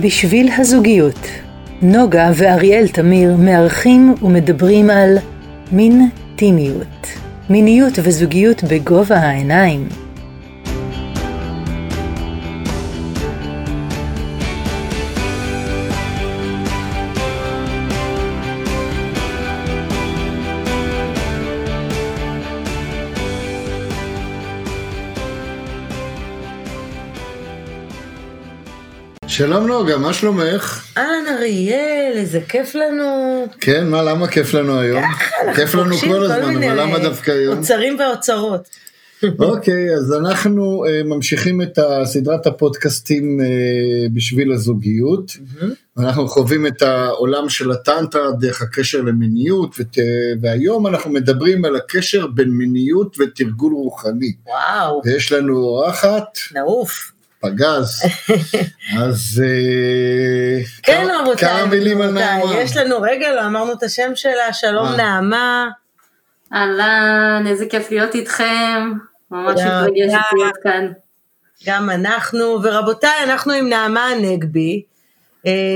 בשביל הזוגיות, נוגה ואריאל תמיר מארחים ומדברים על מין טימיות, מיניות וזוגיות בגובה העיניים. שלום נוגה, מה שלומך? אהלן אריאל, איזה כיף לנו. כן, מה, למה כיף לנו היום? כיף לנו כל הזמן, אבל למה דווקא היום? אוצרים ואוצרות. אוקיי, אז אנחנו uh, ממשיכים את סדרת הפודקאסטים uh, בשביל הזוגיות. אנחנו חווים את העולם של הטנטרה דרך הקשר למיניות, ות, והיום אנחנו מדברים על הקשר בין מיניות ותרגול רוחני. וואו. ויש לנו אורחת. נעוף. פגז. אז כן, רבותיי, כמה מילים על נעמה. יש לנו, רגע, לא אמרנו את השם שלה, שלום נעמה. אהלן, איזה כיף להיות איתכם, ממש מתרגשת להיות כאן. גם אנחנו, ורבותיי, אנחנו עם נעמה הנגבי,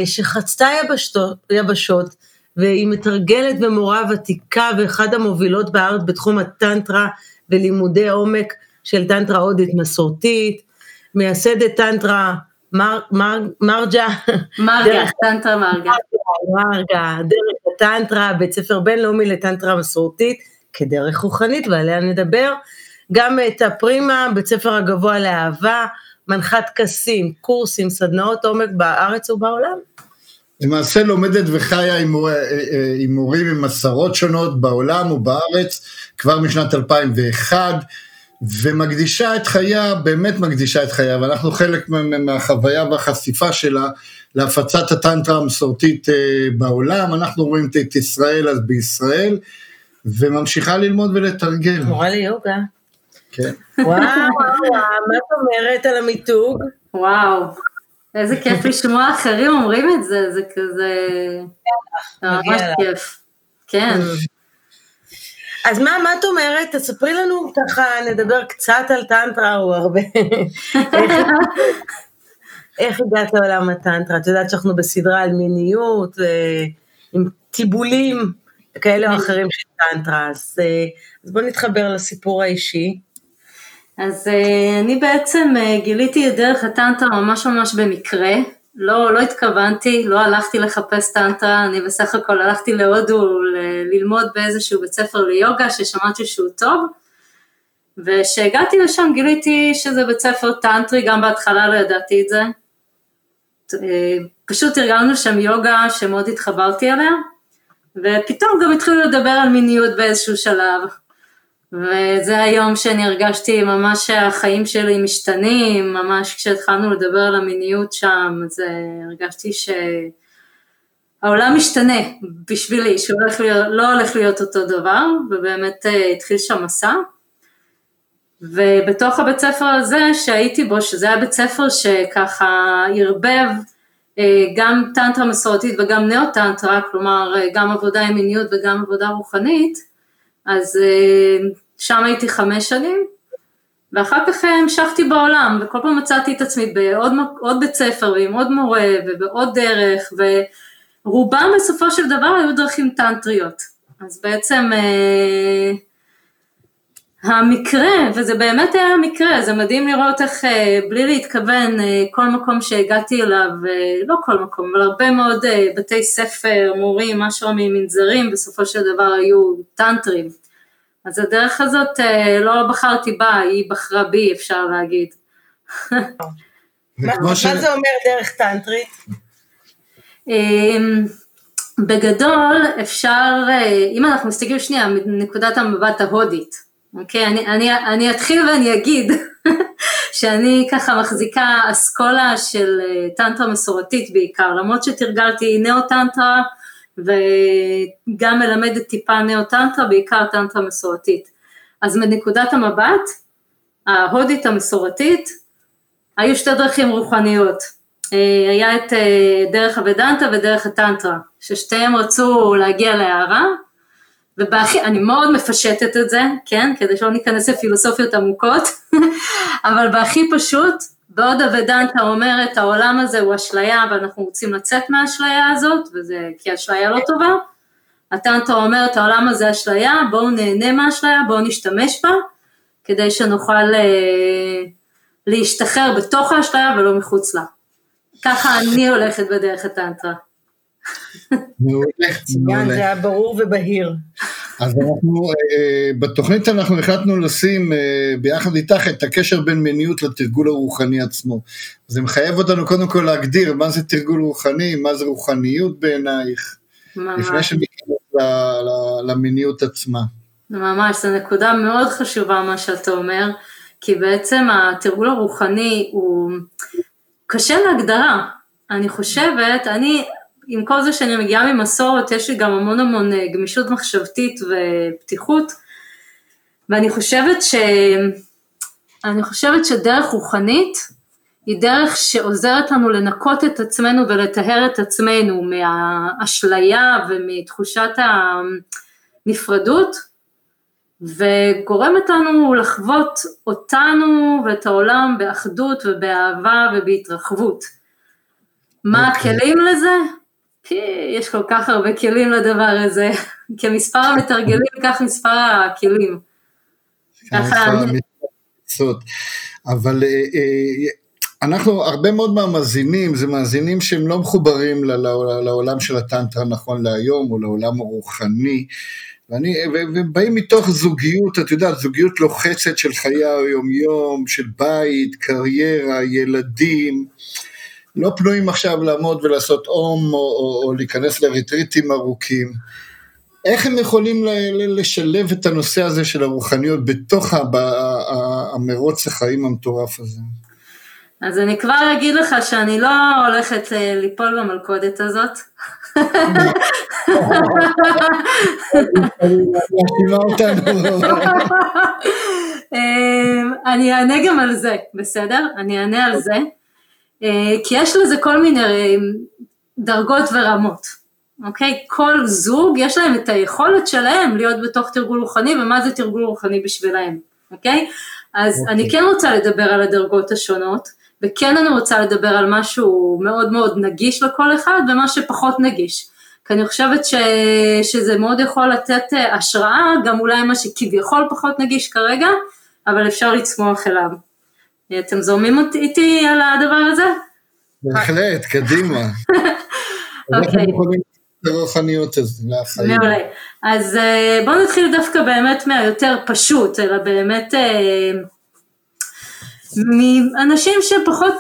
שחצתה יבשתות, יבשות, והיא מתרגלת ומורה ותיקה ואחד המובילות בארץ בתחום הטנטרה ולימודי עומק של טנטרה הודית מסורתית. מייסדת טנטרה מר, מר, מרג'ה. מרגה, טנטרה מרגה. מרגה, דרך הטנטרה, בית ספר בינלאומי לטנטרה מסורתית, כדרך רוחנית, ועליה נדבר. גם את הפרימה, בית ספר הגבוה לאהבה, מנחת טקסים, קורסים, סדנאות עומק בארץ ובעולם. למעשה לומדת וחיה עם מורים עם עשרות שונות בעולם ובארץ, כבר משנת 2001. ומקדישה את חייה, באמת מקדישה את חייה, ואנחנו חלק מהחוויה והחשיפה שלה להפצת הטנטרה המסורתית בעולם, אנחנו רואים את ישראל אז בישראל, וממשיכה ללמוד ולתרגל. מורה ליוגה. כן. וואו, מה את אומרת על המיתוג? וואו, איזה כיף לשמוע אחרים אומרים את זה, זה כזה... ממש כיף. כן. אז מה, מה את אומרת? תספרי לנו ככה, נדבר קצת על טנטרה או הרבה. איך הגעת לעולם הטנטרה? את יודעת שאנחנו בסדרה על מיניות, עם טיבולים כאלה או אחרים של טנטרה, אז, אז בואו נתחבר לסיפור האישי. אז אני בעצם גיליתי את דרך הטנטרה ממש ממש במקרה. לא, לא התכוונתי, לא הלכתי לחפש טנטרה, אני בסך הכל הלכתי להודו ללמוד באיזשהו בית ספר ליוגה ששמעתי שהוא טוב, וכשהגעתי לשם גיליתי שזה בית ספר טנטרי, גם בהתחלה לא ידעתי את זה. פשוט תרגלנו שם יוגה שמאוד התחברתי אליה, ופתאום גם התחילו לדבר על מיניות באיזשהו שלב. וזה היום שאני הרגשתי ממש שהחיים שלי משתנים, ממש כשהתחלנו לדבר על המיניות שם, אז הרגשתי שהעולם משתנה בשבילי, שהוא הולך להיות, לא הולך להיות אותו דבר, ובאמת התחיל שם מסע. ובתוך הבית ספר הזה שהייתי בו, שזה היה בית ספר שככה ערבב גם טנטרה מסורתית וגם נאו-טנטרה, כלומר גם עבודה עם מיניות וגם עבודה רוחנית, אז שם הייתי חמש שנים, ואחר כך המשכתי בעולם, וכל פעם מצאתי את עצמי בעוד בית ספר ועם עוד מורה ובעוד דרך, ורובם בסופו של דבר היו דרכים טנטריות. אז בעצם אה, המקרה, וזה באמת היה המקרה, זה מדהים לראות איך אה, בלי להתכוון, אה, כל מקום שהגעתי אליו, לא כל מקום, אבל הרבה מאוד בתי ספר, מורים, משהו ממנזרים, בסופו של דבר היו טנטרים. אז הדרך הזאת לא בחרתי בה, היא בחרה בי, אפשר להגיד. מה זה אומר דרך טנטרית? בגדול אפשר, אם אנחנו מסתכלים שנייה מנקודת המבט ההודית, אוקיי? אני, אני, אני אתחיל ואני אגיד שאני ככה מחזיקה אסכולה של טנטרה מסורתית בעיקר, למרות שתרגלתי נאו-טנטרה, וגם מלמדת טיפה נאו-טנטרה, בעיקר טנטרה מסורתית. אז מנקודת המבט, ההודית המסורתית, היו שתי דרכים רוחניות. היה את דרך הוודנטה ודרך הטנטרה, ששתיהם רצו להגיע להערה, ובהכי, אני מאוד מפשטת את זה, כן, כדי שלא ניכנס לפילוסופיות עמוקות, אבל בהכי פשוט, בעוד הוודנטה אומרת העולם הזה הוא אשליה ואנחנו רוצים לצאת מהאשליה הזאת, וזה כי אשליה לא טובה, הטנטרה אומרת העולם הזה אשליה, בואו נהנה מהאשליה, בואו נשתמש בה, כדי שנוכל אה, להשתחרר בתוך האשליה ולא מחוץ לה. ככה אני הולכת בדרך הטנטרה. מעולה, מצוין, זה היה ברור ובהיר. אז אנחנו, אה, בתוכנית אנחנו החלטנו לשים אה, ביחד איתך את הקשר בין מיניות לתרגול הרוחני עצמו. זה מחייב אותנו קודם כל להגדיר מה זה תרגול רוחני, מה זה רוחניות בעינייך, לפני שניכנס למיניות עצמה. ממש, זו נקודה מאוד חשובה מה שאתה אומר, כי בעצם התרגול הרוחני הוא קשה להגדרה. אני חושבת, אני, עם כל זה שאני מגיעה ממסורת, יש לי גם המון המון אה, גמישות מחשבתית ופתיחות, ואני חושבת ש... אני חושבת שדרך רוחנית היא דרך שעוזרת לנו לנקות את עצמנו ולטהר את עצמנו מהאשליה ומתחושת הנפרדות, וגורמת לנו לחוות אותנו ואת העולם באחדות ובאהבה ובהתרחבות. מה אוקיי. הכלים לזה? כי יש כל כך הרבה כלים לדבר הזה, כמספר המתרגלים כך מספר הכלים. ככה אני... אבל אה, אה, אנחנו, הרבה מאוד מהמאזינים, זה מאזינים שהם לא מחוברים לעולם של הטנטרה נכון להיום, או לעולם הרוחני, ואני, ובאים מתוך זוגיות, את יודעת, זוגיות לוחצת של חיי היום-יום, של בית, קריירה, ילדים, לא פנויים עכשיו לעמוד ולעשות אום, או, או, או להיכנס לריטריטים ארוכים. איך הם יכולים לשלב את הנושא הזה של הרוחניות בתוך המרוץ החיים המטורף הזה? אז אני כבר אגיד לך שאני לא הולכת אה, ליפול במלכודת הזאת. אמ, אני אענה גם על זה, בסדר? אני אענה על זה. אה, כי יש לזה כל מיני אה, דרגות ורמות, אוקיי? כל זוג יש להם את היכולת שלהם להיות בתוך תרגול רוחני ומה זה תרגול רוחני בשבילהם, אוקיי? אז אוקיי. אני כן רוצה לדבר על הדרגות השונות, וכן אני רוצה לדבר על משהו מאוד מאוד נגיש לכל אחד ומה שפחות נגיש. כי אני חושבת ש, שזה מאוד יכול לתת אה, השראה, גם אולי מה שכביכול פחות נגיש כרגע, אבל אפשר לצמוח אליו. אתם זורמים איתי על הדבר הזה? בהחלט, קדימה. אוקיי. הרוחניות לחיים. מעולה. אז אה, בואו נתחיל דווקא באמת מהיותר פשוט, אלא באמת אה, מאנשים שפחות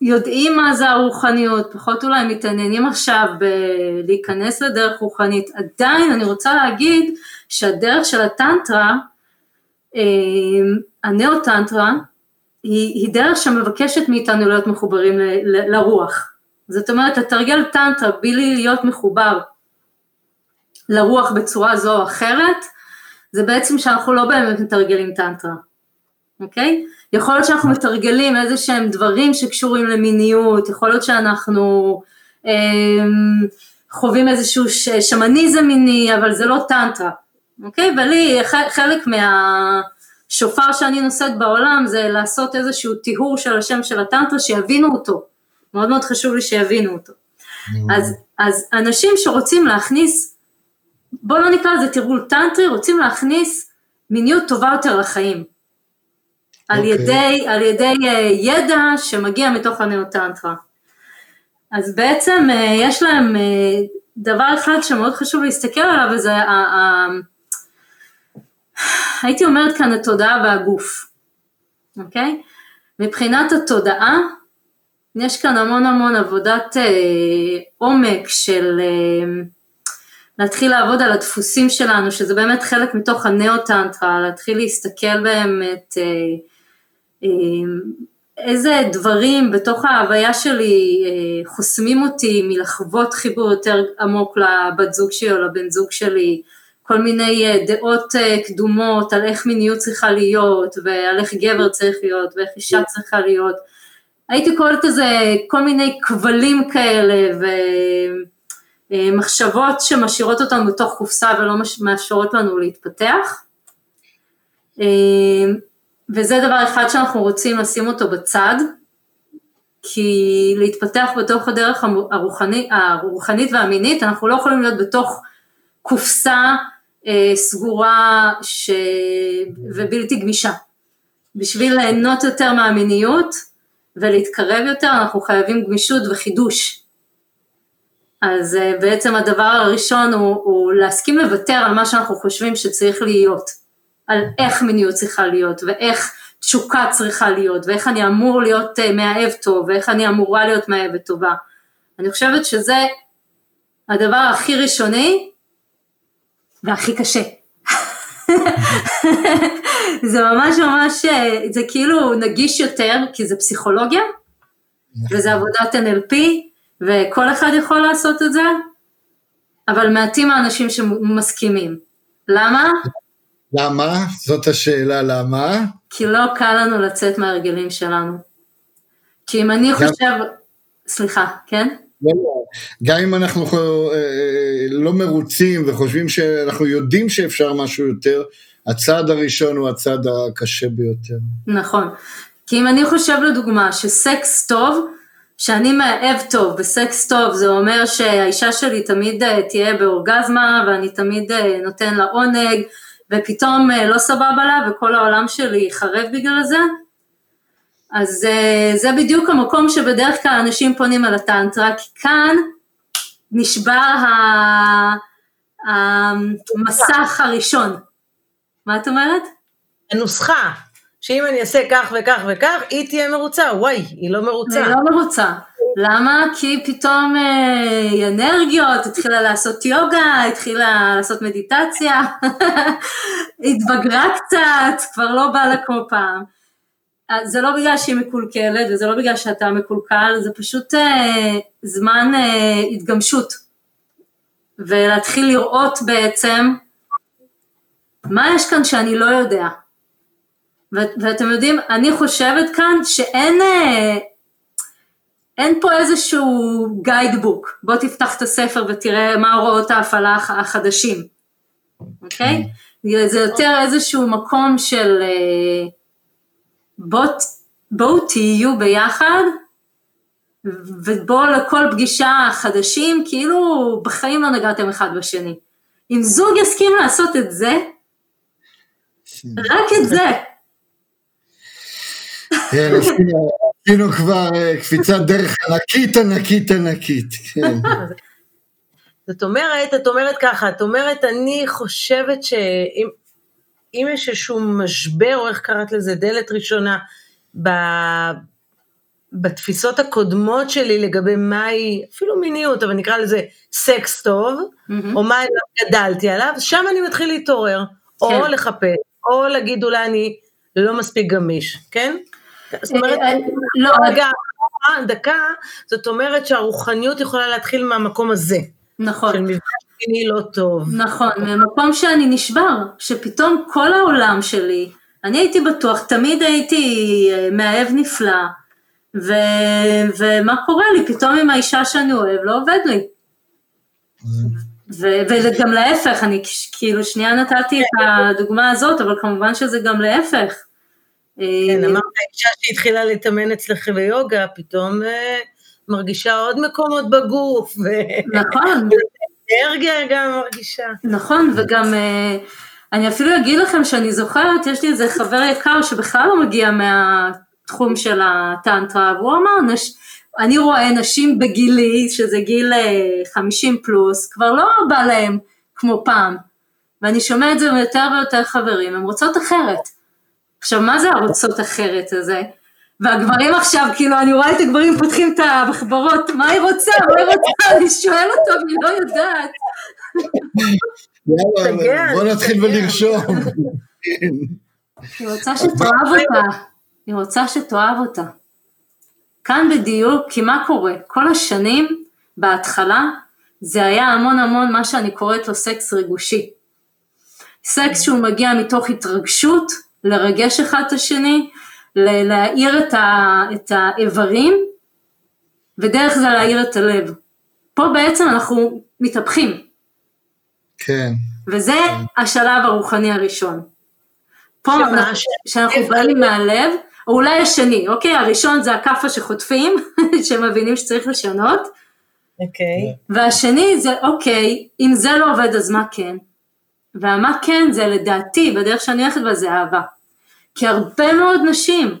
יודעים מה זה הרוחניות, פחות אולי מתעניינים עכשיו בלהיכנס לדרך רוחנית. עדיין אני רוצה להגיד שהדרך של הטנטרה, אה, הנאו-טנטרה, היא, היא דרך שמבקשת מאיתנו להיות מחוברים ל, ל, לרוח. זאת אומרת, לתרגל טנטרה בלי להיות מחובר לרוח בצורה זו או אחרת, זה בעצם שאנחנו לא באמת מתרגלים טנטרה, אוקיי? יכול להיות שאנחנו מתרגלים איזה שהם דברים שקשורים למיניות, יכול להיות שאנחנו אה, חווים איזשהו שמניזם מיני, אבל זה לא טנטרה, אוקיי? ולי חלק מה... שופר שאני נושאת בעולם זה לעשות איזשהו טיהור של השם של הטנטרה שיבינו אותו, מאוד מאוד חשוב לי שיבינו אותו. אז, אז אנשים שרוצים להכניס, בואו לא נקרא לזה תרגול טנטרי, רוצים להכניס מיניות טובה יותר לחיים. Okay. על אוקיי. ידי, על ידי uh, ידע שמגיע מתוך הנאו-טנטרה. אז בעצם uh, יש להם uh, דבר אחד שמאוד חשוב להסתכל עליו, וזה הייתי אומרת כאן התודעה והגוף, אוקיי? מבחינת התודעה, יש כאן המון המון עבודת אה, עומק של אה, להתחיל לעבוד על הדפוסים שלנו, שזה באמת חלק מתוך הנאו-טנטרה, להתחיל להסתכל באמת אה, אה, איזה דברים בתוך ההוויה שלי אה, חוסמים אותי מלחוות חיבור יותר עמוק לבת זוג שלי או לבן זוג שלי, כל מיני אה, דעות אה, קדומות על איך מיניות צריכה להיות ועל איך גבר צריך להיות ואיך אישה צריכה להיות. הייתי קוראת לזה כל מיני כבלים כאלה ומחשבות אה, שמשאירות אותנו בתוך קופסה ולא מאפשרות לנו להתפתח. וזה דבר אחד שאנחנו רוצים לשים אותו בצד כי להתפתח בתוך הדרך הרוחנית, הרוחנית והמינית, אנחנו לא יכולים להיות בתוך קופסה סגורה ש... ובלתי גמישה. בשביל ליהנות יותר מהמיניות ולהתקרב יותר, אנחנו חייבים גמישות וחידוש. אז אה, בעצם הדבר הראשון הוא, הוא להסכים לוותר על מה שאנחנו חושבים שצריך להיות, על איך מיניות צריכה להיות ואיך תשוקה צריכה להיות ואיך אני אמור להיות אה, מאהב טוב ואיך אני אמורה להיות מאהבת טובה. אני חושבת שזה הדבר הכי ראשוני והכי קשה. זה ממש ממש, אה, זה כאילו נגיש יותר כי זה פסיכולוגיה וזה עבודת NLP וכל אחד יכול לעשות את זה, אבל מעטים האנשים שמסכימים. למה? למה? זאת השאלה, למה? כי לא קל לנו לצאת מהרגלים שלנו. כי אם אני חושב, סליחה, כן? לא, לא. גם אם אנחנו אה, לא מרוצים וחושבים שאנחנו יודעים שאפשר משהו יותר, הצעד הראשון הוא הצעד הקשה ביותר. נכון. כי אם אני חושב לדוגמה שסקס טוב, שאני מאהב טוב בסקס טוב זה אומר שהאישה שלי תמיד אה, תהיה באורגזמה ואני תמיד אה, נותן לה עונג ופתאום אה, לא סבבה לה וכל העולם שלי חרב בגלל זה, אז זה בדיוק המקום שבדרך כלל אנשים פונים על הטנטרה, כי כאן נשבר המסך הראשון. מה את אומרת? הנוסחה. שאם אני אעשה כך וכך וכך, היא תהיה מרוצה, וואי, היא לא מרוצה. היא לא מרוצה. למה? כי פתאום אה, היא אנרגיות, התחילה לעשות יוגה, התחילה לעשות מדיטציה, התבגרה קצת, כבר לא בא לה כמו פעם. זה לא בגלל שהיא מקולקלת וזה לא בגלל שאתה מקולקל, זה פשוט אה, זמן אה, התגמשות. ולהתחיל לראות בעצם מה יש כאן שאני לא יודע. ואתם יודעים, אני חושבת כאן שאין אה, אין פה איזשהו גיידבוק, בוא תפתח את הספר ותראה מה הוראות ההפעלה החדשים, אוקיי? Okay? זה יותר איזשהו מקום של אה, בוא, בואו תהיו ביחד ובואו לכל פגישה חדשים, כאילו בחיים לא נגעתם אחד בשני. אם זוג יסכים לעשות את זה, רק את זה, כן, עשינו כבר אה, קפיצת דרך ענקית, ענקית, ענקית, כן. זאת אומרת, את אומרת ככה, את אומרת, אני חושבת שאם אם יש איזשהו משבר, או איך קראת לזה, דלת ראשונה, ב, בתפיסות הקודמות שלי לגבי מהי, אפילו מיניות, אבל נקרא לזה סקס טוב, mm-hmm. או מה לא גדלתי עליו, שם אני מתחיל להתעורר, כן. או לחפש, או להגיד אולי אני לא מספיק גמיש, כן? זאת אומרת, אה, אה, לא, רגע, דקה, זאת אומרת שהרוחניות יכולה להתחיל מהמקום הזה. נכון. של מפגש מיני לא טוב. נכון, ממקום שאני נשבר, שפתאום כל העולם שלי, אני הייתי בטוח, תמיד הייתי אה, מאהב נפלא, ו, ומה קורה לי, פתאום עם האישה שאני אוהב לא עובד לי. ו- וגם להפך, אני כאילו שנייה נתתי את הדוגמה הזאת, אבל כמובן שזה גם להפך. כן, אמרת אישה שהתחילה להתאמן אצלך ביוגה, פתאום אה, מרגישה עוד מקומות בגוף. נכון. אנרגיה גם מרגישה. נכון, וגם אה, אני אפילו אגיד לכם שאני זוכרת, יש לי איזה חבר יקר שבכלל לא מגיע מהתחום של הטנטרה, והוא אמר, נש... אני רואה נשים בגילי, שזה גיל 50 אה, פלוס, כבר לא בא להם כמו פעם. ואני שומע את זה מיותר ויותר חברים, הן רוצות אחרת. עכשיו, מה זה הרוצות אחרת הזה? והגברים עכשיו, כאילו, אני רואה את הגברים פותחים את המחברות, מה היא רוצה? מה היא רוצה? אני שואל אותו, אני לא יודעת. יאללה, בוא נתחיל ולרשום. היא רוצה שתאהב אותה, היא רוצה שתאהב אותה. כאן בדיוק, כי מה קורה? כל השנים, בהתחלה, זה היה המון המון מה שאני קוראת לו סקס ריגושי. סקס שהוא מגיע מתוך התרגשות, לרגש אחד את השני, להאיר את, ה, את האיברים, ודרך זה להאיר את הלב. פה בעצם אנחנו מתהפכים. כן. וזה כן. השלב הרוחני הראשון. פה כשאנחנו באים מהלב, או אולי השני, אוקיי? הראשון זה הכאפה שחוטפים, שמבינים שצריך לשנות, אוקיי. והשני זה אוקיי, אם זה לא עובד אז מה כן? והמה כן זה לדעתי, בדרך שאני הולכת בה זה אהבה. כי הרבה מאוד נשים,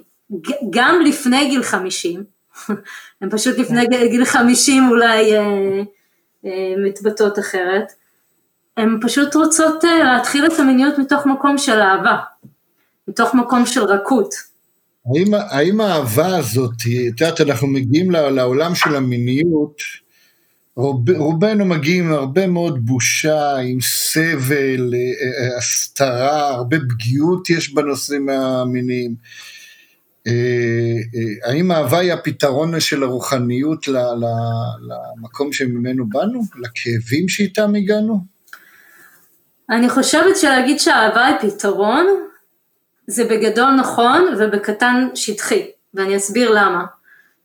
גם לפני גיל 50, הן פשוט לפני גיל- גיל 50 אולי אה, אה, מתבטאות אחרת, הן פשוט רוצות אה, להתחיל את המיניות מתוך מקום של אהבה, מתוך מקום של רכות. האם, האם האהבה הזאת, את יודעת, אנחנו מגיעים לעולם של המיניות, רוב, רובנו מגיעים עם הרבה מאוד בושה, עם סבל, אה, אה, הסתרה, הרבה פגיעות יש בנושאים המיניים. אה, אה, האם האהבה היא הפתרון של הרוחניות למקום שממנו באנו? לכאבים שאיתם הגענו? אני חושבת שלהגיד שהאהבה היא פתרון, זה בגדול נכון ובקטן שטחי, ואני אסביר למה.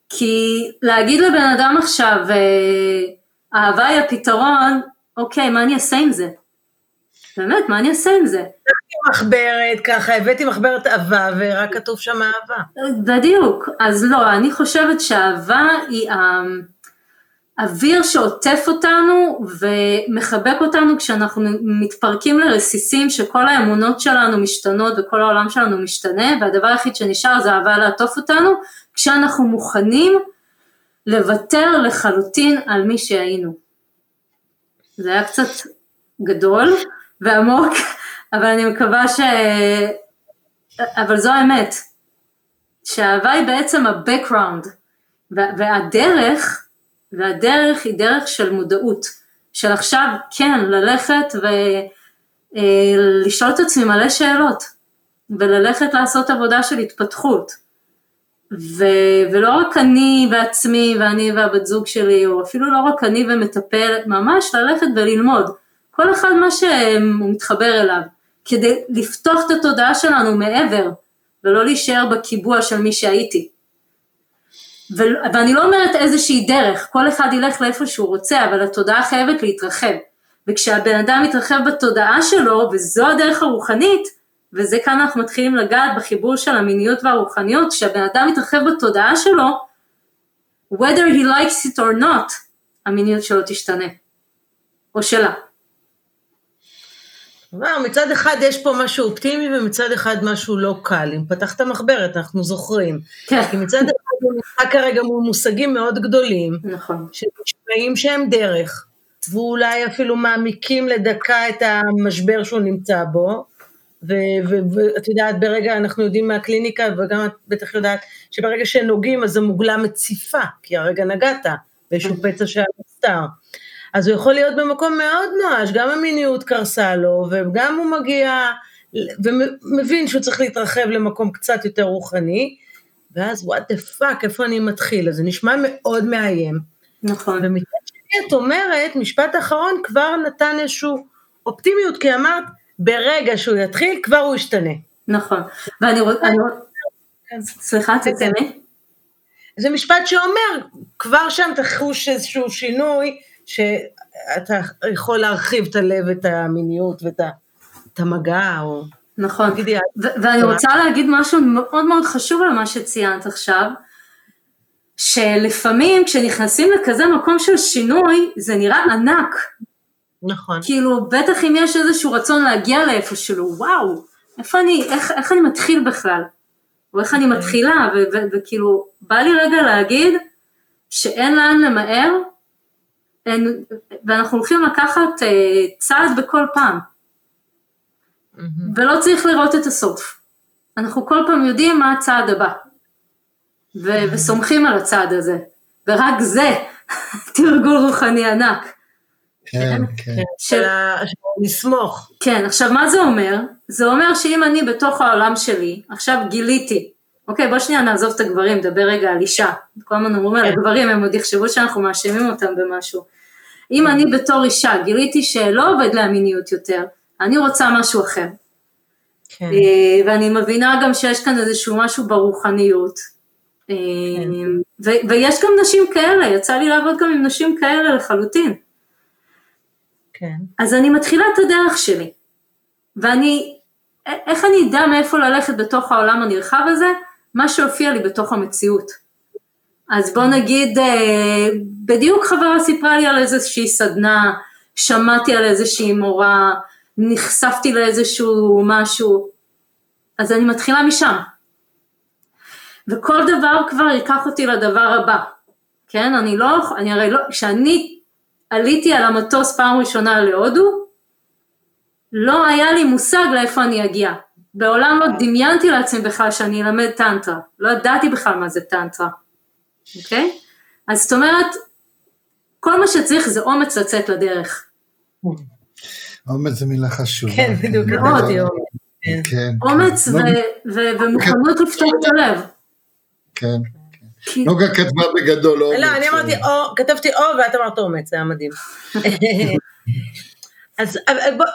כי להגיד לבן אדם עכשיו, אה, אהבה היא הפתרון, אוקיי, מה אני אעשה עם זה? באמת, מה אני אעשה עם זה? מחברת, ככה, הבאתי מחברת אהבה, ורק כתוב שם אהבה. בדיוק, אז לא, אני חושבת שאהבה היא האוויר שעוטף אותנו ומחבק אותנו כשאנחנו מתפרקים לרסיסים שכל האמונות שלנו משתנות וכל העולם שלנו משתנה והדבר היחיד שנשאר זה אהבה לעטוף אותנו כשאנחנו מוכנים לוותר לחלוטין על מי שהיינו. זה היה קצת גדול ועמוק, אבל אני מקווה ש... אבל זו האמת, שהאהבה היא בעצם ה-background, והדרך, והדרך היא דרך של מודעות, של עכשיו כן ללכת ולשאול את עצמי מלא שאלות, וללכת לעשות עבודה של התפתחות, ו, ולא רק אני בעצמי ואני והבת זוג שלי, או אפילו לא רק אני ומטפלת, ממש ללכת וללמוד, כל אחד מה שהוא מתחבר אליו, כדי לפתוח את התודעה שלנו מעבר, ולא להישאר בקיבוע של מי שהייתי. ו- ואני לא אומרת איזושהי דרך, כל אחד ילך לאיפה שהוא רוצה, אבל התודעה חייבת להתרחב. וכשהבן אדם מתרחב בתודעה שלו, וזו הדרך הרוחנית, וזה כאן אנחנו מתחילים לגעת בחיבור של המיניות והרוחניות, כשהבן אדם מתרחב בתודעה שלו, whether he likes it or not, המיניות שלו תשתנה, או שלה. כבר, מצד אחד יש פה משהו אופטימי ומצד אחד משהו לא קל. אם פתחת מחברת, אנחנו זוכרים. כן. כי מצד אחד הוא נמצא כרגע מול מושגים מאוד גדולים, נכון. שנשמעים שהם דרך, ואולי אפילו מעמיקים לדקה את המשבר שהוא נמצא בו. ואת יודעת, ברגע, אנחנו יודעים מהקליניקה, וגם את בטח יודעת, שברגע שנוגעים אז המוגלה מציפה, כי הרגע נגעת, באיזשהו פצע שהיה נסתר. אז הוא יכול להיות במקום מאוד נואש, גם המיניות קרסה לו, וגם הוא מגיע ומבין שהוא צריך להתרחב למקום קצת יותר רוחני, ואז what the fuck, איפה אני מתחיל? אז זה נשמע מאוד מאיים. נכון. ומצד שני את אומרת, משפט אחרון כבר נתן איזושהי אופטימיות, כי אמרת, ברגע שהוא יתחיל, כבר הוא ישתנה. נכון. ואני רוצה, סליחה, תצאי. זה משפט שאומר, כבר שם תחוש איזשהו שינוי, שאתה יכול להרחיב את הלב, את המיניות ואת את המגע, או... נכון, ו- ואני רוצה להגיד משהו מאוד מאוד חשוב על מה שציינת עכשיו, שלפעמים כשנכנסים לכזה מקום של שינוי, זה נראה ענק. נכון. כאילו, בטח אם יש איזשהו רצון להגיע לאיפשהו, וואו, איפה אני, איך, איך אני מתחיל בכלל? או איך אני מתחילה, ו- ו- וכאילו, בא לי רגע להגיד שאין לאן למהר, אין, ואנחנו הולכים לקחת אה, צעד בכל פעם. Mm-hmm. ולא צריך לראות את הסוף. אנחנו כל פעם יודעים מה הצעד הבא. ו- mm-hmm. וסומכים על הצעד הזה. ורק זה תרגול רוחני ענק. כן, כן. של לסמוך. כן, עכשיו מה זה אומר? זה אומר שאם אני בתוך העולם שלי, עכשיו גיליתי, אוקיי, בוא שנייה נעזוב את הגברים, נדבר רגע על אישה. כל הזמן אומרים על הגברים, הם עוד יחשבו שאנחנו מאשימים אותם במשהו. אם אני בתור אישה גיליתי שלא עובד לה מיניות יותר, אני רוצה משהו אחר. כן. ואני מבינה גם שיש כאן איזשהו משהו ברוחניות. כן. ו- ויש גם נשים כאלה, יצא לי לעבוד גם עם נשים כאלה לחלוטין. כן. אז אני מתחילה את הדרך שלי, ואני, איך אני אדע מאיפה ללכת בתוך העולם הנרחב הזה? מה שהופיע לי בתוך המציאות. אז בוא נגיד, אה, בדיוק חברה סיפרה לי על איזושהי סדנה, שמעתי על איזושהי מורה, נחשפתי לאיזשהו משהו, אז אני מתחילה משם. וכל דבר כבר ייקח אותי לדבר הבא, כן? אני לא, אני הרי לא, כשאני עליתי על המטוס פעם ראשונה להודו, לא היה לי מושג לאיפה אני אגיע. בעולם לא דמיינתי לעצמי בכלל שאני אלמד טנטרה, לא ידעתי בכלל מה זה טנטרה, אוקיי? אז זאת אומרת, כל מה שצריך זה אומץ לצאת לדרך. אומץ זה מילה חשובה. כן, בדיוק, אמרתי אומץ. כן. אומץ כן. ומוכנות לפתוח את הלב. כן. נוגה כתבה בגדול אומץ. לא, אני אמרתי או, כתבתי או ואת אמרת אומץ, זה היה מדהים. אז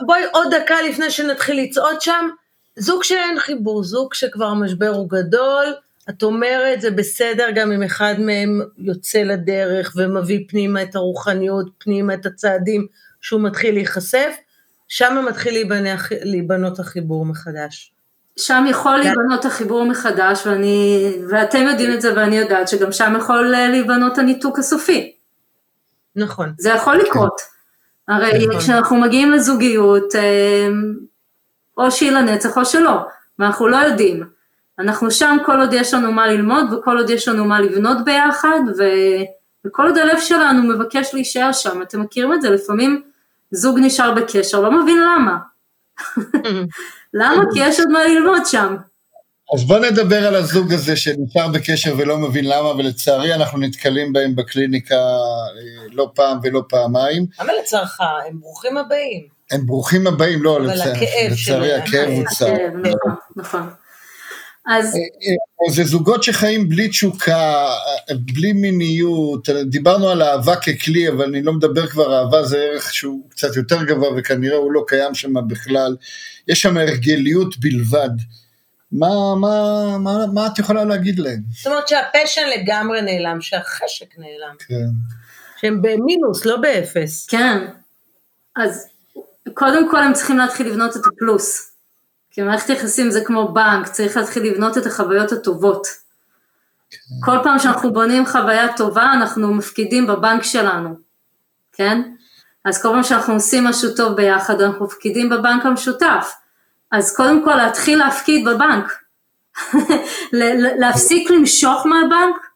בואי עוד דקה לפני שנתחיל לצעוד שם, זוג שאין חיבור, זוג שכבר המשבר הוא גדול, את אומרת זה בסדר גם אם אחד מהם יוצא לדרך ומביא פנימה את הרוחניות, פנימה את הצעדים שהוא מתחיל להיחשף, שם מתחיל להיבנות החיבור מחדש. שם יכול להיבנות החיבור מחדש, ואני, ואתם יודעים את זה ואני יודעת שגם שם יכול אה, להיבנות הניתוק הסופי. נכון. זה יכול לקרות. הרי נכון. כשאנחנו מגיעים לזוגיות, אה, או שהיא לנצח או שלא, ואנחנו לא יודעים. אנחנו שם כל עוד יש לנו מה ללמוד וכל עוד יש לנו מה לבנות ביחד, ו... וכל עוד הלב שלנו מבקש להישאר שם. אתם מכירים את זה? לפעמים זוג נשאר בקשר, לא מבין למה. למה? כי יש עוד מה ללמוד שם. אז בוא נדבר על הזוג הזה שנשאר בקשר ולא מבין למה, ולצערי אנחנו נתקלים בהם בקליניקה אה, לא פעם ולא פעמיים. אבל לצערך, הם ברוכים הבאים. הם ברוכים הבאים, לא, לצערי. הכאב הוא. כן, נכון, נכון. אז אה, זה זוגות שחיים בלי תשוקה, בלי מיניות, דיברנו על אהבה ככלי, אבל אני לא מדבר כבר, אהבה זה ערך שהוא קצת יותר גבוה וכנראה הוא לא קיים שם בכלל. יש שם הרגליות בלבד. מה, מה, מה, מה את יכולה להגיד להם? זאת אומרת שהפשן לגמרי נעלם, שהחשק נעלם. כן. שהם במינוס, לא באפס. כן, אז קודם כל הם צריכים להתחיל לבנות את הפלוס. כי מערכת יחסים זה כמו בנק, צריך להתחיל לבנות את החוויות הטובות. כל פעם שאנחנו בונים חוויה טובה, אנחנו מפקידים בבנק שלנו, כן? אז כל פעם שאנחנו עושים משהו טוב ביחד, אנחנו מפקידים בבנק המשותף. אז קודם כל להתחיל להפקיד בבנק. להפסיק למשוך מהבנק,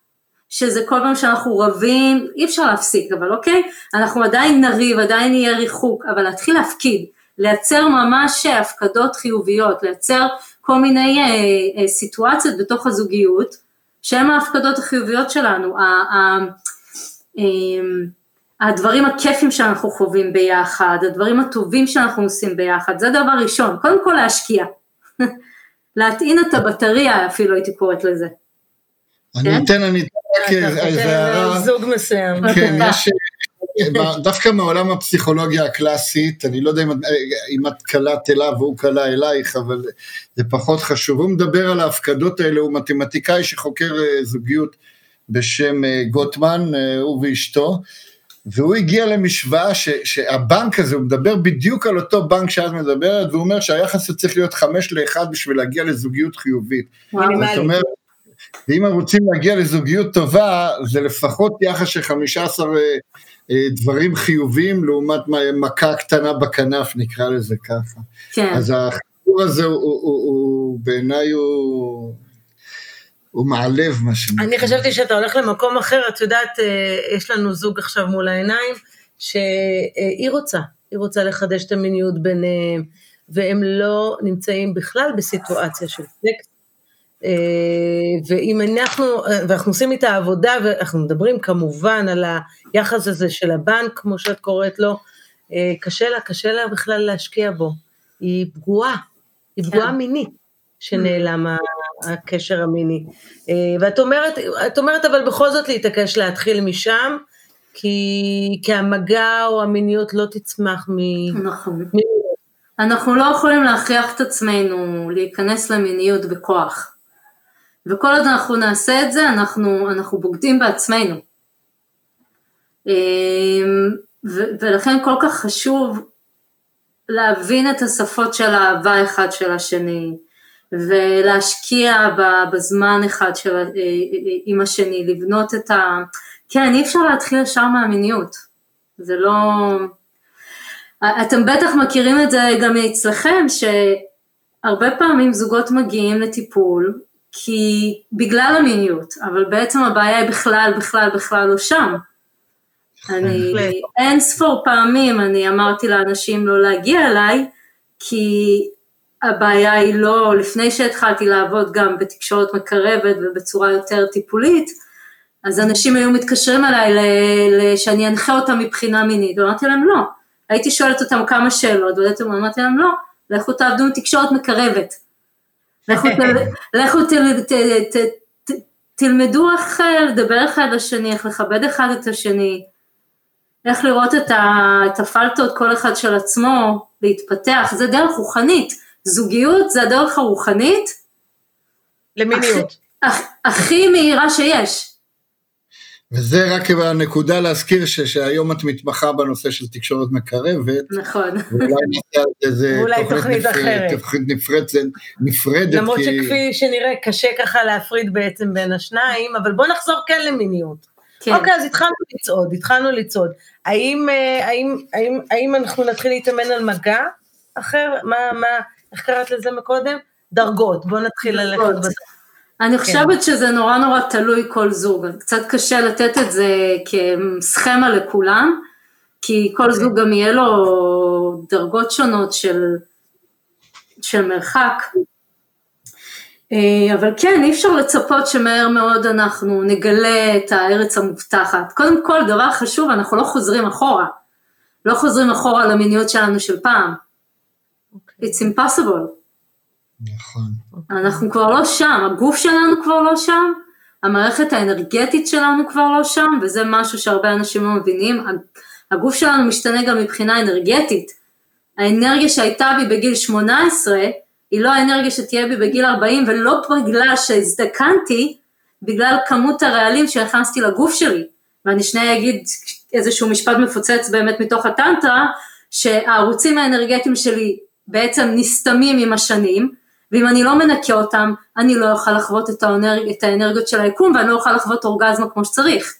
שזה כל פעם שאנחנו רבים, אי אפשר להפסיק, אבל אוקיי, אנחנו עדיין נריב, עדיין יהיה ריחוק, אבל להתחיל להפקיד, לייצר ממש הפקדות חיוביות, לייצר כל מיני אה, אה, סיטואציות בתוך הזוגיות, שהן ההפקדות החיוביות שלנו, ה, ה, אה, הדברים הכיפים שאנחנו חווים ביחד, הדברים הטובים שאנחנו עושים ביחד, זה דבר ראשון, קודם כל להשקיע, להטעין את הבטריה אפילו הייתי קוראת לזה. אני כן? אתן, אני אתן אתה איזה חושב הערה. זוג מסוים. כן, יש... דווקא מעולם הפסיכולוגיה הקלאסית, אני לא יודע אם, אם את קלעת אליו והוא קלע אלייך, אבל זה פחות חשוב. הוא מדבר על ההפקדות האלה, הוא מתמטיקאי שחוקר אה, זוגיות בשם אה, גוטמן, אה, הוא ואשתו, והוא הגיע למשוואה ש, שהבנק הזה, הוא מדבר בדיוק על אותו בנק שאת מדברת, והוא אומר שהיחס הזה צריך להיות חמש לאחד בשביל להגיע לזוגיות חיובית. זאת אומרת, ואם רוצים להגיע לזוגיות טובה, זה לפחות יחס של 15 אה, אה, דברים חיוביים לעומת מכה קטנה בכנף, נקרא לזה ככה. כן. אז החיבור הזה הוא, הוא, הוא, הוא בעיניי הוא, הוא מעלב מה שנקרא. אני חשבתי שאתה הולך למקום אחר, את יודעת, אה, יש לנו זוג עכשיו מול העיניים, שהיא רוצה, היא רוצה לחדש את המיניות ביניהם, והם לא נמצאים בכלל בסיטואציה של סקס. אה, ואם אנחנו, ואנחנו עושים איתה עבודה, ואנחנו מדברים כמובן על היחס הזה של הבנק, כמו שאת קוראת לו, אה, קשה לה, קשה לה בכלל להשקיע בו. היא פגועה, היא פגועה כן. מינית, שנעלם ה- הקשר המיני. אה, ואת אומרת, את אומרת אבל בכל זאת להתעקש להתחיל משם, כי, כי המגע או המיניות לא תצמח מ... נכון. מ... אנחנו לא יכולים להכריח את עצמנו להיכנס למיניות בכוח. וכל עוד אנחנו נעשה את זה, אנחנו, אנחנו בוגדים בעצמנו. אמ, ו- ולכן כל כך חשוב להבין את השפות של האהבה אחד של השני, ולהשקיע בזמן אחד של, אה, עם השני, לבנות את ה... כן, אי אפשר להתחיל ישר מהמיניות, זה לא... אתם בטח מכירים את זה גם אצלכם, שהרבה פעמים זוגות מגיעים לטיפול כי בגלל המיניות, אבל בעצם הבעיה היא בכלל, בכלל, בכלל לא שם. אני אין ספור פעמים אני אמרתי לאנשים לא להגיע אליי, כי הבעיה היא לא, לפני שהתחלתי לעבוד גם בתקשורת מקרבת ובצורה יותר טיפולית, אז אנשים היו מתקשרים אליי שאני אנחה אותם מבחינה מינית, ואמרתי להם לא, הייתי שואלת אותם כמה שאלות, ואמרתי להם לא, לכו תעבדו עם תקשורת מקרבת, לכו, תלמדו איך לדבר אחד לשני, איך לכבד אחד את השני, איך לראות את, ה, את הפלטות כל אחד של עצמו, להתפתח, זה דרך רוחנית, זוגיות זה הדרך הרוחנית, למיניות, הכי, הכי מהירה שיש. וזה רק הנקודה להזכיר ש, שהיום את מתמחה בנושא של תקשורת מקרבת. נכון. ואולי נעשה איזה תוכנית, תוכנית אחרת. תוכנית נפרדת, נפרדת. למרות כי... שכפי שנראה קשה ככה להפריד בעצם בין השניים, אבל בוא נחזור כן למיניות. כן. אוקיי, אז התחלנו לצעוד, התחלנו לצעוד. האם, אה, האם, האם, האם אנחנו נתחיל להתאמן על מגע אחר? מה, מה, איך קראת לזה מקודם? דרגות, בוא נתחיל ללכת בדרגות. אני כן. חושבת כן. שזה נורא נורא תלוי כל זוג, קצת קשה לתת את זה כסכמה לכולם, כי כל. אוקיי. זוג גם יהיה לו דרגות שונות של, של מרחק. אה, אבל כן, אי אפשר לצפות שמהר מאוד אנחנו נגלה את הארץ המובטחת. קודם כל, דבר חשוב, אנחנו לא חוזרים אחורה. לא חוזרים אחורה למיניות שלנו של פעם. Okay. אוקיי. It's impossible. נכון. אנחנו כבר לא שם, הגוף שלנו כבר לא שם, המערכת האנרגטית שלנו כבר לא שם, וזה משהו שהרבה אנשים לא מבינים. הגוף שלנו משתנה גם מבחינה אנרגטית. האנרגיה שהייתה בי בגיל 18, היא לא האנרגיה שתהיה בי בגיל 40, ולא בגלל שהזדקנתי, בגלל כמות הרעלים שהכנסתי לגוף שלי. ואני שנייה אגיד איזשהו משפט מפוצץ באמת מתוך הטנטרה, שהערוצים האנרגטיים שלי בעצם נסתמים עם השנים, ואם אני לא מנקה אותם, אני לא אוכל לחוות את, האנרג... את האנרגיות של היקום, ואני לא אוכל לחוות אורגזמה כמו שצריך.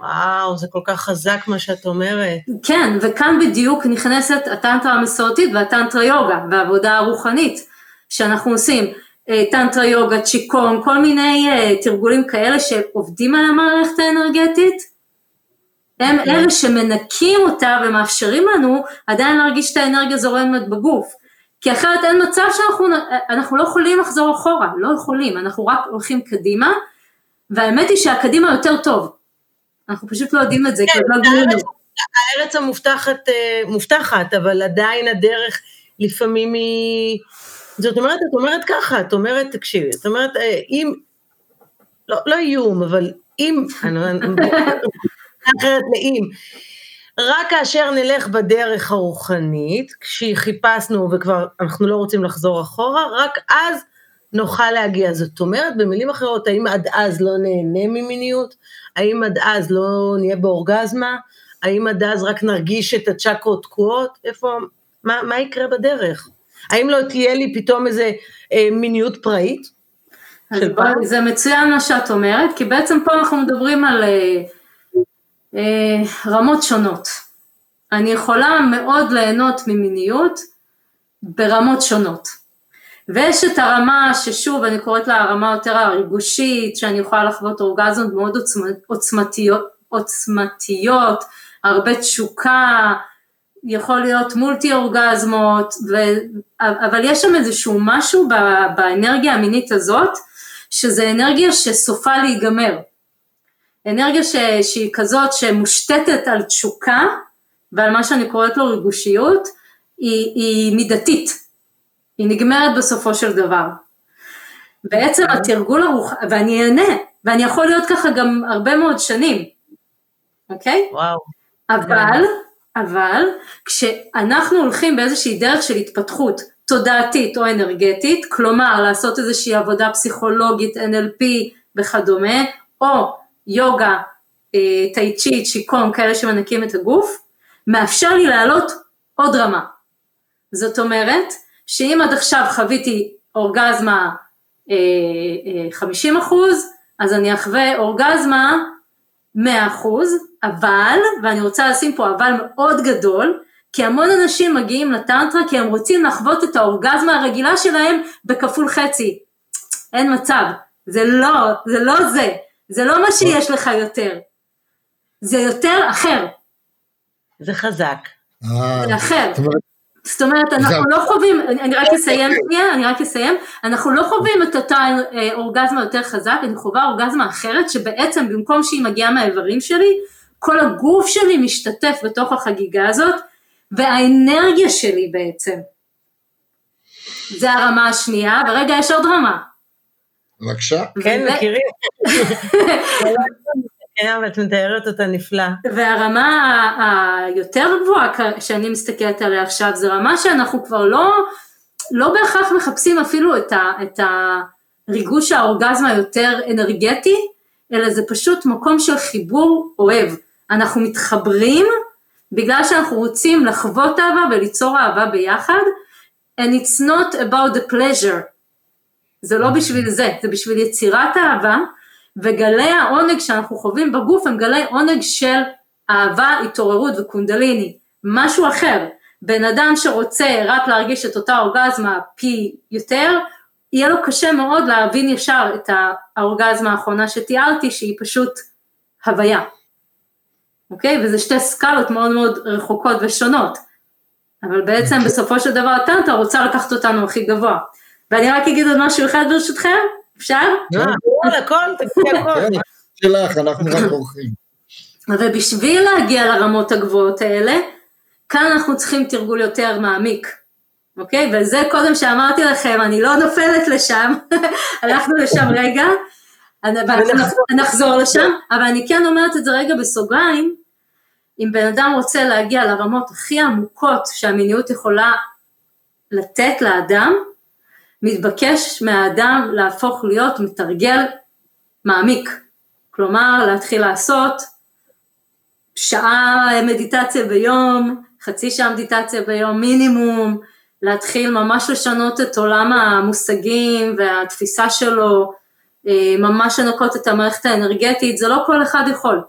וואו, זה כל כך חזק מה שאת אומרת. כן, וכאן בדיוק נכנסת הטנטרה המסורתית והטנטרה יוגה, והעבודה הרוחנית שאנחנו עושים. אה, טנטרה יוגה, צ'יקון, כל מיני uh, תרגולים כאלה שעובדים על המערכת האנרגטית, הם. אוקיי. אלה שמנקים אותה ומאפשרים לנו עדיין להרגיש את האנרגיה זורמת בגוף. כי אחרת אין מצב שאנחנו לא יכולים לחזור אחורה, לא יכולים, אנחנו רק הולכים קדימה, והאמת היא שהקדימה יותר טוב, אנחנו פשוט לא יודעים את זה, כן, לא הארץ, הארץ המובטחת אה, מובטחת, אבל עדיין הדרך לפעמים היא... זאת אומרת, את אומרת ככה, את אומרת, תקשיבי, את אומרת, אה, אם, לא, לא איום, אבל אם, אחרת לאם, רק כאשר נלך בדרך הרוחנית, כשחיפשנו וכבר אנחנו לא רוצים לחזור אחורה, רק אז נוכל להגיע. זאת אומרת, במילים אחרות, האם עד אז לא נהנה ממיניות? האם עד אז לא נהיה באורגזמה? האם עד אז רק נרגיש את הצ'קרות תקועות? איפה, מה, מה יקרה בדרך? האם לא תהיה לי פתאום איזה אה, מיניות פראית? זה מצוין מה שאת אומרת, כי בעצם פה אנחנו מדברים על... אה, רמות שונות. אני יכולה מאוד ליהנות ממיניות ברמות שונות. ויש את הרמה ששוב אני קוראת לה הרמה יותר הריגושית, שאני יכולה לחוות אורגזמות מאוד עוצמתיות, עוצמתיות, הרבה תשוקה, יכול להיות מולטי אורגזמות, ו... אבל יש שם איזשהו משהו באנרגיה המינית הזאת, שזה אנרגיה שסופה להיגמר. אנרגיה ש, שהיא כזאת שמושתתת על תשוקה ועל מה שאני קוראת לו ריגושיות, היא, היא מידתית, היא נגמרת בסופו של דבר. בעצם אוקיי. התרגול הרוח... ואני אהנה, ואני יכול להיות ככה גם הרבה מאוד שנים, אוקיי? וואו. אבל, אבל, כשאנחנו הולכים באיזושהי דרך של התפתחות תודעתית או אנרגטית, כלומר לעשות איזושהי עבודה פסיכולוגית, NLP וכדומה, או יוגה, אה, טאי צ'י, צ'יקון, כאלה שמנקים את הגוף, מאפשר לי לעלות עוד רמה. זאת אומרת, שאם עד עכשיו חוויתי אורגזמה 50 אחוז, אז אני אחווה אורגזמה 100 אחוז, אבל, ואני רוצה לשים פה אבל מאוד גדול, כי המון אנשים מגיעים לטנטרה כי הם רוצים לחוות את האורגזמה הרגילה שלהם בכפול חצי. אין מצב, זה לא, זה לא זה, זה לא מה שיש לך יותר, זה יותר אחר. זה חזק. אה, זה אחר. זאת אומרת, אנחנו לא חווים, אני רק אסיים שנייה, אני רק אסיים, אנחנו לא חווים את אותה אה, אורגזמה יותר חזק, אני חווה אורגזמה אחרת, שבעצם במקום שהיא מגיעה מהאיברים שלי, כל הגוף שלי משתתף בתוך החגיגה הזאת, והאנרגיה שלי בעצם. זה הרמה השנייה, ורגע יש עוד רמה. בבקשה. כן, מכירים. כן, אבל את מתארת אותה נפלא. והרמה היותר גבוהה שאני מסתכלת עליה עכשיו, זה רמה שאנחנו כבר לא, לא בהכרח מחפשים אפילו את, ה, את הריגוש האורגזמה היותר אנרגטי, אלא זה פשוט מקום של חיבור אוהב. אנחנו מתחברים בגלל שאנחנו רוצים לחוות אהבה וליצור אהבה ביחד, and it's not about the pleasure. זה לא בשביל זה, זה בשביל יצירת אהבה, וגלי העונג שאנחנו חווים בגוף הם גלי עונג של אהבה, התעוררות וקונדליני, משהו אחר. בן אדם שרוצה רק להרגיש את אותה אורגזמה פי יותר, יהיה לו קשה מאוד להבין ישר את האורגזמה האחרונה שתיארתי, שהיא פשוט הוויה. אוקיי? וזה שתי סקלות מאוד מאוד רחוקות ושונות. אבל בעצם בסופו של דבר הטנטה רוצה לקחת אותנו הכי גבוה. ואני רק אגיד עוד משהו אחד ברשותכם, אפשר? אה, הכל, הכל, תגידי הכל. כן, שלך, אנחנו רק אורחים. ובשביל להגיע לרמות הגבוהות האלה, כאן אנחנו צריכים תרגול יותר מעמיק, אוקיי? וזה קודם שאמרתי לכם, אני לא נופלת לשם, הלכנו לשם רגע. נחזור לשם, אבל אני כן אומרת את זה רגע בסוגריים, אם בן אדם רוצה להגיע לרמות הכי עמוקות שהמיניות יכולה לתת לאדם, מתבקש מהאדם להפוך להיות מתרגל מעמיק. כלומר, להתחיל לעשות שעה מדיטציה ביום, חצי שעה מדיטציה ביום מינימום, להתחיל ממש לשנות את עולם המושגים והתפיסה שלו, אה, ממש לנקות את המערכת האנרגטית, זה לא כל אחד יכול.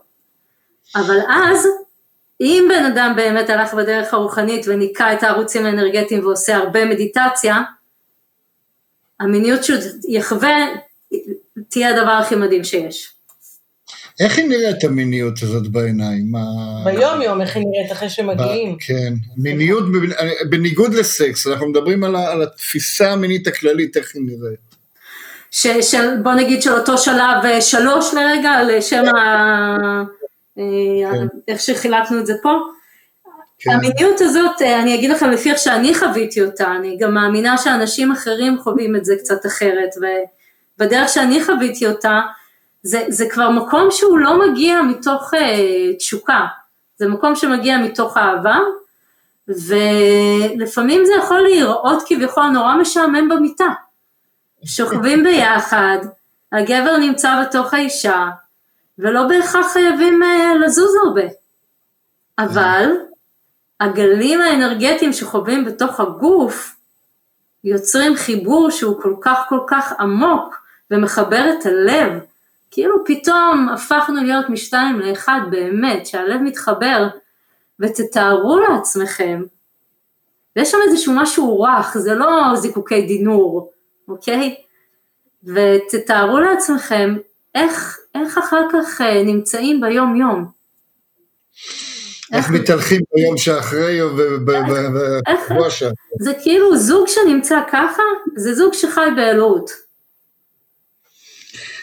אבל אז, אם בן אדם באמת הלך בדרך הרוחנית וניקה את הערוצים האנרגטיים ועושה הרבה מדיטציה, המיניות שהוא יחווה תהיה הדבר הכי מדהים שיש. איך היא נראית המיניות הזאת בעיניים? מה- ביום יום, איך היא נראית אחרי שמגיעים. ב- כן, מיניות, בניגוד לסקס, אנחנו מדברים על ה- על התפיסה המינית הכללית, איך היא נראית. ש, של, בוא נגיד של אותו שלב אה, שלוש לרגע, לשם ה... אה, כן. איך שחילקנו את זה פה. כן. המיניות הזאת, אה, אני אגיד לכם לפי איך שאני חוויתי אותה, אני גם מאמינה שאנשים אחרים חווים את זה קצת אחרת, ובדרך שאני חוויתי אותה, זה, זה כבר מקום שהוא לא מגיע מתוך אה, תשוקה, זה מקום שמגיע מתוך אהבה, ולפעמים זה יכול להיראות כביכול נורא משעמם במיטה. שוכבים ביחד, הגבר נמצא בתוך האישה, ולא בהכרח חייבים אה, לזוז הרבה. אבל הגלים האנרגטיים שחווים בתוך הגוף, יוצרים חיבור שהוא כל כך כל כך עמוק ומחבר את הלב. כאילו פתאום הפכנו להיות משתיים לאחד באמת, שהלב מתחבר, ותתארו לעצמכם, ויש שם איזשהו משהו רך, זה לא זיקוקי דינור, אוקיי? ותתארו לעצמכם איך, איך אחר כך אה, נמצאים ביום יום. איך מתהלכים ביום שאחרי ובשבוע שאחרי. זה כאילו זוג שנמצא ככה, זה זוג שחי באלוהות.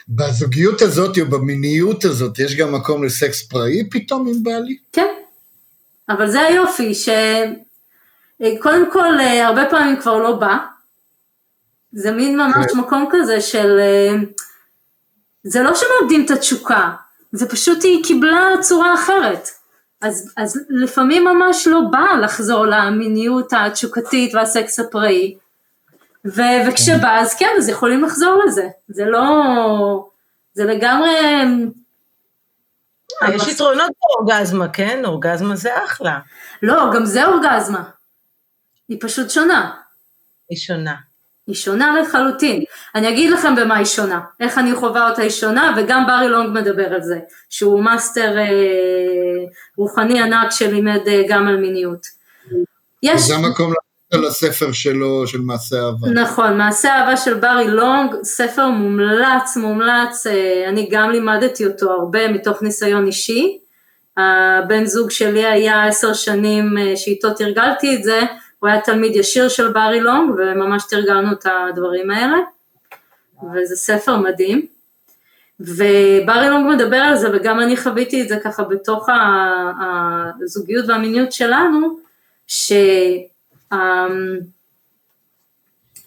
בזוגיות הזאת או במיניות הזאת יש גם מקום לסקס פראי פתאום עם בעלי? כן, אבל זה היופי, שקודם כל אה, הרבה פעמים כבר לא בא, זה מין ממש כן. מקום כזה של, אה, זה לא שמאבדים את התשוקה, זה פשוט היא קיבלה צורה אחרת. אז, אז לפעמים ממש לא בא לחזור למיניות התשוקתית והסקס הפראי, ו- וכשבא אז כן, אז יכולים לחזור לזה, זה לא, זה לגמרי, יש יתרונות באורגזמה, כן? אורגזמה זה אחלה. לא, גם זה אורגזמה, היא פשוט שונה. היא שונה. היא שונה לחלוטין. אני אגיד לכם במה היא שונה, איך אני חווה אותה היא שונה, וגם ברי לונג מדבר על זה, שהוא מאסטר אה, רוחני ענק שלימד אה, גם על מיניות. יש... זה המקום על הספר שלו, של מעשה אהבה. נכון, מעשה אהבה של ברי לונג, ספר מומלץ, מומלץ, אה, אני גם לימדתי אותו הרבה מתוך ניסיון אישי. הבן זוג שלי היה עשר שנים אה, שאיתו תרגלתי את זה, הוא היה תלמיד ישיר של ברי לונג וממש תרגלנו את הדברים האלה, וזה ספר מדהים. וברי לונג מדבר על זה וגם אני חוויתי את זה ככה בתוך הזוגיות והמיניות שלנו, ש... אמ,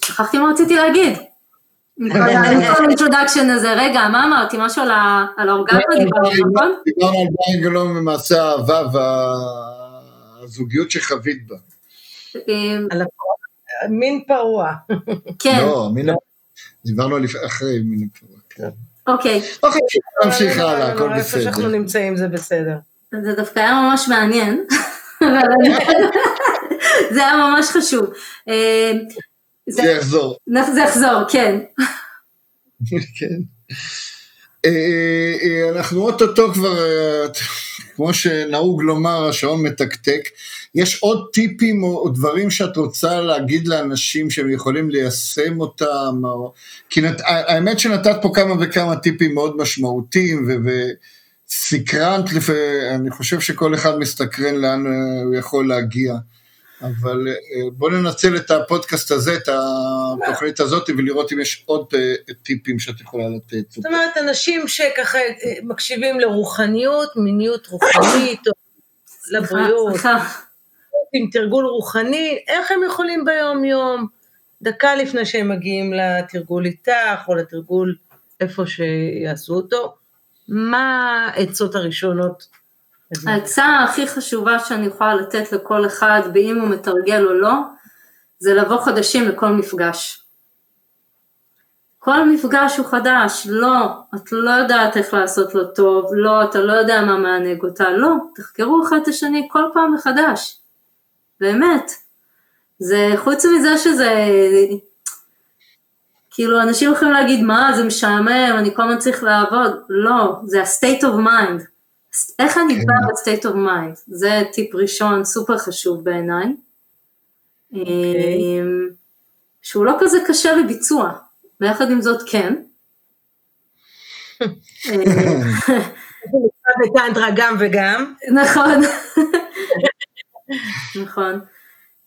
שכחתי מה רציתי להגיד. הזה, רגע, מה אמרתי? משהו על האורגזמה נכון? דיברנו על בנגלון ומעשה האהבה והזוגיות שחווית בה. אמ, על מין פרוע. כן. לא, מין דיברנו אחרי מין פרוע, כן. אוקיי. אוקיי, נמשיך הלאה, הכל בסדר. איפה שאנחנו נמצאים זה בסדר. זה דווקא היה ממש מעניין. זה היה ממש חשוב. אה, זה יחזור. זה יחזור, כן. כן. אה, אה, אנחנו אוטוטו כבר, כמו שנהוג לומר, השעון מתקתק. יש עוד טיפים או דברים שאת רוצה להגיד לאנשים שהם יכולים ליישם אותם? או... כי נת... האמת שנתת פה כמה וכמה טיפים מאוד משמעותיים, ו... וסקרנת, לפ... אני חושב שכל אחד מסתקרן לאן הוא יכול להגיע. אבל אה, בוא ננצל את הפודקאסט הזה, את התוכנית הזאת, ולראות אם יש עוד אה, טיפים שאת יכולה לתת. זאת אומרת, אנשים שככה אה, מקשיבים לרוחניות, מיניות רוחנית, או לבריאות, עם תרגול רוחני, איך הם יכולים ביום-יום, דקה לפני שהם מגיעים לתרגול איתך, או לתרגול איפה שיעשו אותו, מה העצות הראשונות העצה הכי חשובה שאני יכולה לתת לכל אחד, באם הוא מתרגל או לא, זה לבוא חדשים לכל מפגש. כל מפגש הוא חדש, לא, את לא יודעת איך לעשות לו טוב, לא, אתה לא יודע מה מענג אותה, לא, תחקרו אחד את השני כל פעם מחדש, באמת. זה, חוץ מזה שזה, כאילו אנשים יכולים להגיד מה זה משעמם, אני כל הזמן צריך לעבוד, לא, זה ה-state of mind. איך אני כן. באה ב-state of mind? זה טיפ ראשון סופר חשוב בעיניי. Okay. אוקיי. אמ, שהוא לא כזה קשה לביצוע, ויחד עם זאת כן. בטנטרה גם וגם. נכון. נכון.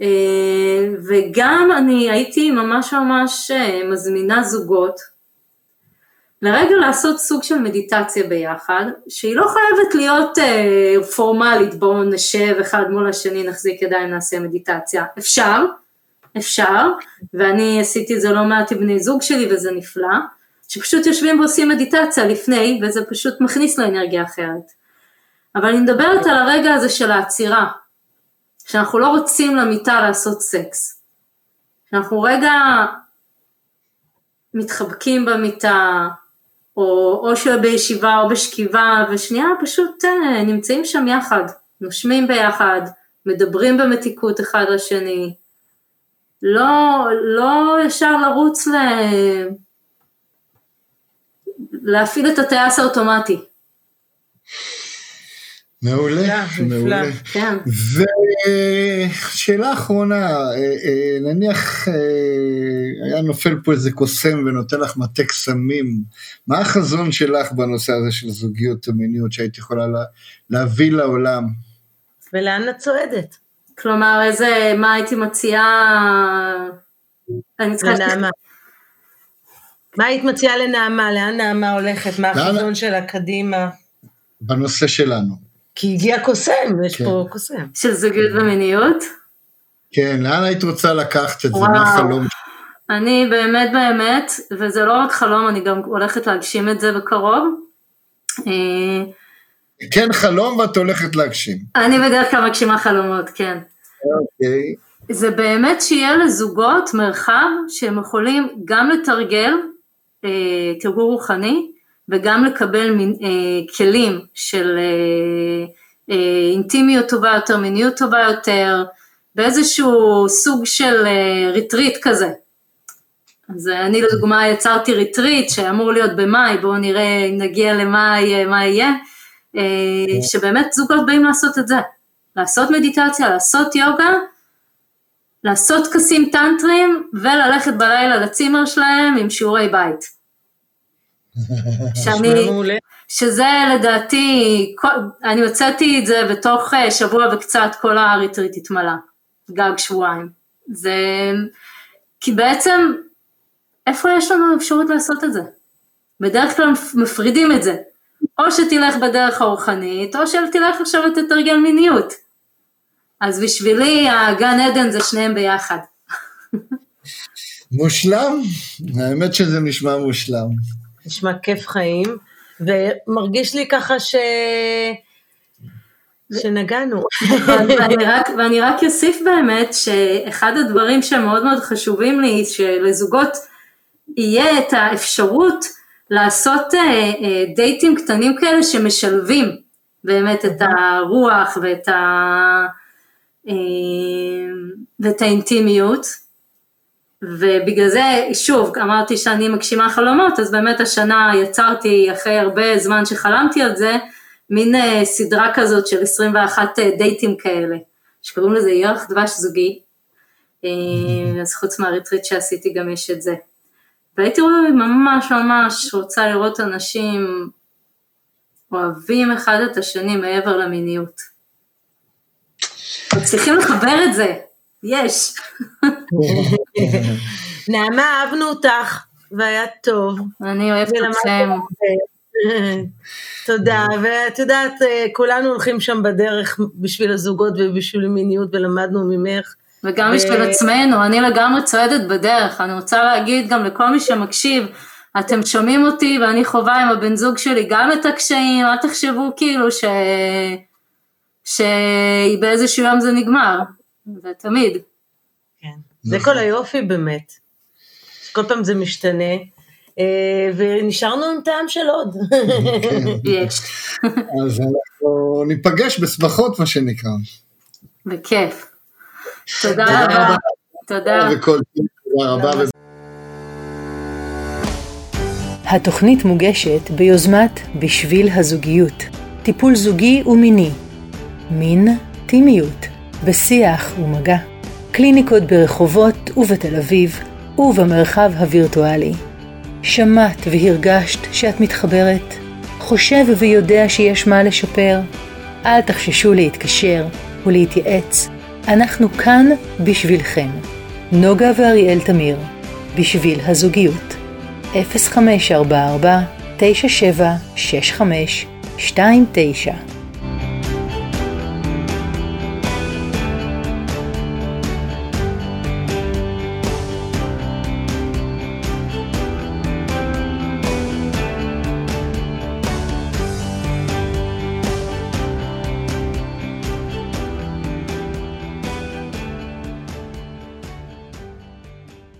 אה, וגם אני הייתי ממש ממש אה, מזמינה זוגות לרגע לעשות סוג של מדיטציה ביחד, שהיא לא חייבת להיות אה, פורמלית, בואו נשב אחד מול השני, נחזיק ידיים, נעשה מדיטציה. אפשר, אפשר, ואני עשיתי את זה לא מעט עם בני זוג שלי וזה נפלא, שפשוט יושבים ועושים מדיטציה לפני, וזה פשוט מכניס לאנרגיה אחרת. אבל אני מדברת על הרגע הזה של העצירה, שאנחנו לא רוצים למיטה לעשות סקס. שאנחנו רגע מתחבקים במיטה, או, או שבישיבה או בשכיבה, ושנייה פשוט אה, נמצאים שם יחד, נושמים ביחד, מדברים במתיקות אחד לשני, לא, לא ישר לרוץ ל... להפעיל את הטייס האוטומטי. מעולה, מעולה. כן. ושאלה אחרונה, אה, אה, נניח אה, היה נופל פה איזה קוסם ונותן לך מטה קסמים, מה החזון שלך בנושא הזה של זוגיות ומיניות שהיית יכולה להביא לעולם? ולאן את צועדת? כלומר, איזה, מה הייתי מציעה... אני צריכה... לנעמה. מה היית מציעה לנעמה? לאן נעמה הולכת? מה החזון שלה קדימה? בנושא שלנו. כי הגיע קוסם, יש כן. פה קוסם. של זוגיות ומיניות? כן, לאן היית רוצה לקחת את זה? מה החלום? אני באמת באמת, וזה לא רק חלום, אני גם הולכת להגשים את זה בקרוב. אה, כן חלום ואת הולכת להגשים. אני בדרך כלל מגשימה חלומות, כן. אוקיי. זה באמת שיהיה לזוגות מרחב שהם יכולים גם לתרגל אה, תרגול רוחני, וגם לקבל מין, אה, כלים של אה, אה, אינטימיות טובה יותר, מיניות טובה יותר, באיזשהו סוג של אה, ריטריט כזה. אז אני לדוגמה יצרתי ריטריט שאמור להיות במאי, בואו נראה אם נגיע למאי מה יהיה, שבאמת זוגות באים לעשות את זה, לעשות מדיטציה, לעשות יוגה, לעשות טקסים טנטרים וללכת בלילה לצימר שלהם עם שיעורי בית. שאני, שזה לדעתי, אני הוצאתי את זה בתוך אה, שבוע וקצת כל האריתרית התמלא, גג שבועיים. זה, כי בעצם, איפה יש לנו אפשרות לעשות את זה? בדרך כלל מפרידים את זה. או שתלך בדרך הרוחנית, או שתלך עכשיו ותתרגל מיניות. אז בשבילי הגן עדן זה שניהם ביחד. מושלם, האמת שזה נשמע מושלם. נשמע כיף חיים, ומרגיש לי ככה ש... שנגענו. ואני רק, ואני רק אוסיף באמת שאחד הדברים שמאוד מאוד חשובים לי, שלזוגות יהיה את האפשרות לעשות אה, אה, דייטים קטנים כאלה שמשלבים באמת את הרוח ואת, ה, אה, ואת האינטימיות. ובגלל זה, שוב, אמרתי שאני מגשימה חלומות, אז באמת השנה יצרתי, אחרי הרבה זמן שחלמתי על זה, מין אה, סדרה כזאת של 21 אה, דייטים כאלה, שקוראים לזה ירח דבש זוגי, אה, אז חוץ מהריטריט שעשיתי גם יש את זה. והייתי ממש ממש רוצה לראות אנשים אוהבים אחד את השני מעבר למיניות. מצליחים לחבר את זה, יש. נעמה, אהבנו אותך, והיה טוב. אני אוהבת אתכם. תודה, ואת יודעת, כולנו הולכים שם בדרך בשביל הזוגות ובשביל מיניות, ולמדנו ממך. וגם בשביל עצמנו, אני לגמרי צועדת בדרך, אני רוצה להגיד גם לכל מי שמקשיב, אתם שומעים אותי ואני חווה עם הבן זוג שלי גם את הקשיים, אל תחשבו כאילו ש... שבאיזשהו יום זה נגמר, זה תמיד. כן, זה כל היופי באמת, כל פעם זה משתנה. ונשארנו עם טעם של עוד. יש. אז אנחנו ניפגש בשמחות, מה שנקרא. בכיף. תודה רבה. תודה. תודה רבה. התוכנית מוגשת ביוזמת בשביל הזוגיות, טיפול זוגי ומיני, מין, טימיות, בשיח ומגע, קליניקות ברחובות ובתל אביב ובמרחב הווירטואלי. שמעת והרגשת שאת מתחברת? חושב ויודע שיש מה לשפר? אל תחששו להתקשר ולהתייעץ. אנחנו כאן בשבילכם. נוגה ואריאל תמיר, בשביל הזוגיות. 0544 9765 29